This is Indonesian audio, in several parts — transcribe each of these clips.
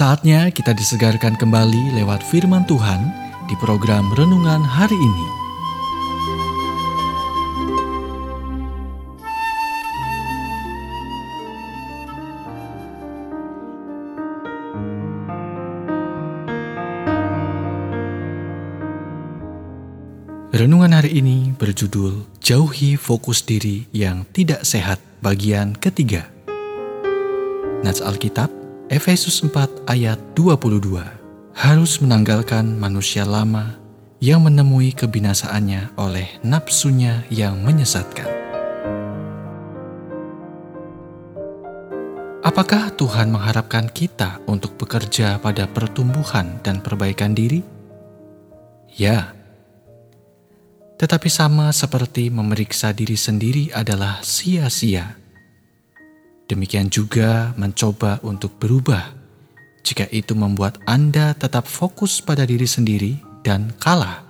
Saatnya kita disegarkan kembali lewat firman Tuhan di program renungan hari ini. Renungan hari ini berjudul Jauhi Fokus Diri yang Tidak Sehat bagian ketiga. Nats Alkitab Efesus 4 ayat 22 harus menanggalkan manusia lama yang menemui kebinasaannya oleh nafsunya yang menyesatkan. Apakah Tuhan mengharapkan kita untuk bekerja pada pertumbuhan dan perbaikan diri? Ya, tetapi sama seperti memeriksa diri sendiri adalah sia-sia Demikian juga mencoba untuk berubah jika itu membuat Anda tetap fokus pada diri sendiri dan kalah.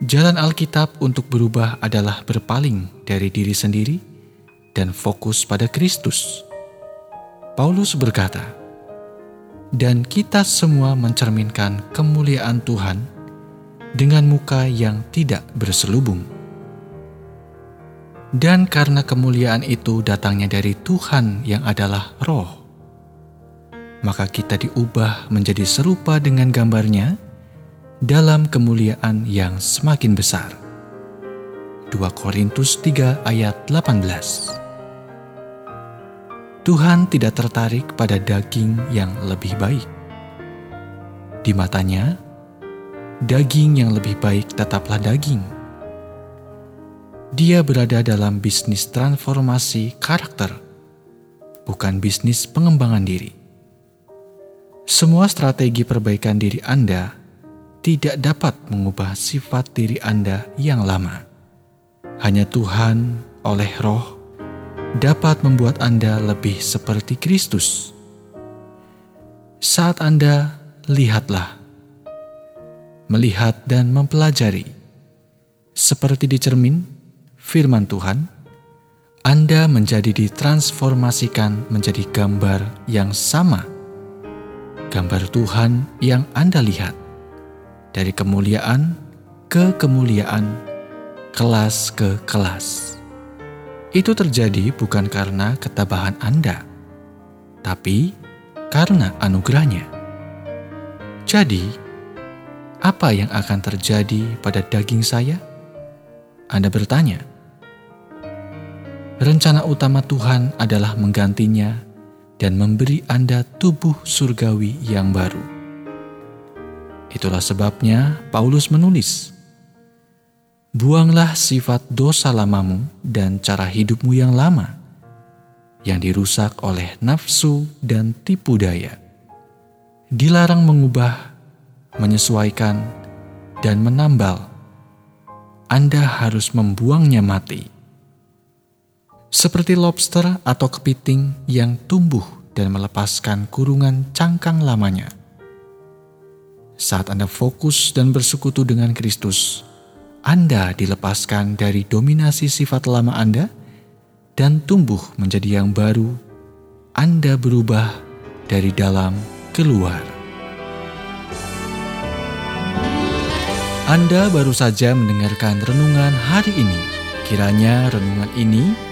Jalan Alkitab untuk berubah adalah berpaling dari diri sendiri dan fokus pada Kristus. Paulus berkata, "Dan kita semua mencerminkan kemuliaan Tuhan dengan muka yang tidak berselubung." Dan karena kemuliaan itu datangnya dari Tuhan yang adalah roh, maka kita diubah menjadi serupa dengan gambarnya dalam kemuliaan yang semakin besar. 2 Korintus 3 ayat 18 Tuhan tidak tertarik pada daging yang lebih baik. Di matanya, daging yang lebih baik tetaplah daging dia berada dalam bisnis transformasi karakter, bukan bisnis pengembangan diri. Semua strategi perbaikan diri Anda tidak dapat mengubah sifat diri Anda yang lama. Hanya Tuhan, oleh Roh, dapat membuat Anda lebih seperti Kristus. Saat Anda lihatlah, melihat, dan mempelajari, seperti di cermin firman Tuhan, Anda menjadi ditransformasikan menjadi gambar yang sama. Gambar Tuhan yang Anda lihat dari kemuliaan ke kemuliaan, kelas ke kelas. Itu terjadi bukan karena ketabahan Anda, tapi karena anugerahnya. Jadi, apa yang akan terjadi pada daging saya? Anda bertanya, rencana utama Tuhan adalah menggantinya dan memberi Anda tubuh surgawi yang baru. Itulah sebabnya Paulus menulis, Buanglah sifat dosa lamamu dan cara hidupmu yang lama, yang dirusak oleh nafsu dan tipu daya. Dilarang mengubah, menyesuaikan, dan menambal. Anda harus membuangnya mati seperti lobster atau kepiting yang tumbuh dan melepaskan kurungan cangkang lamanya. Saat Anda fokus dan bersekutu dengan Kristus, Anda dilepaskan dari dominasi sifat lama Anda dan tumbuh menjadi yang baru. Anda berubah dari dalam keluar. Anda baru saja mendengarkan renungan hari ini. Kiranya renungan ini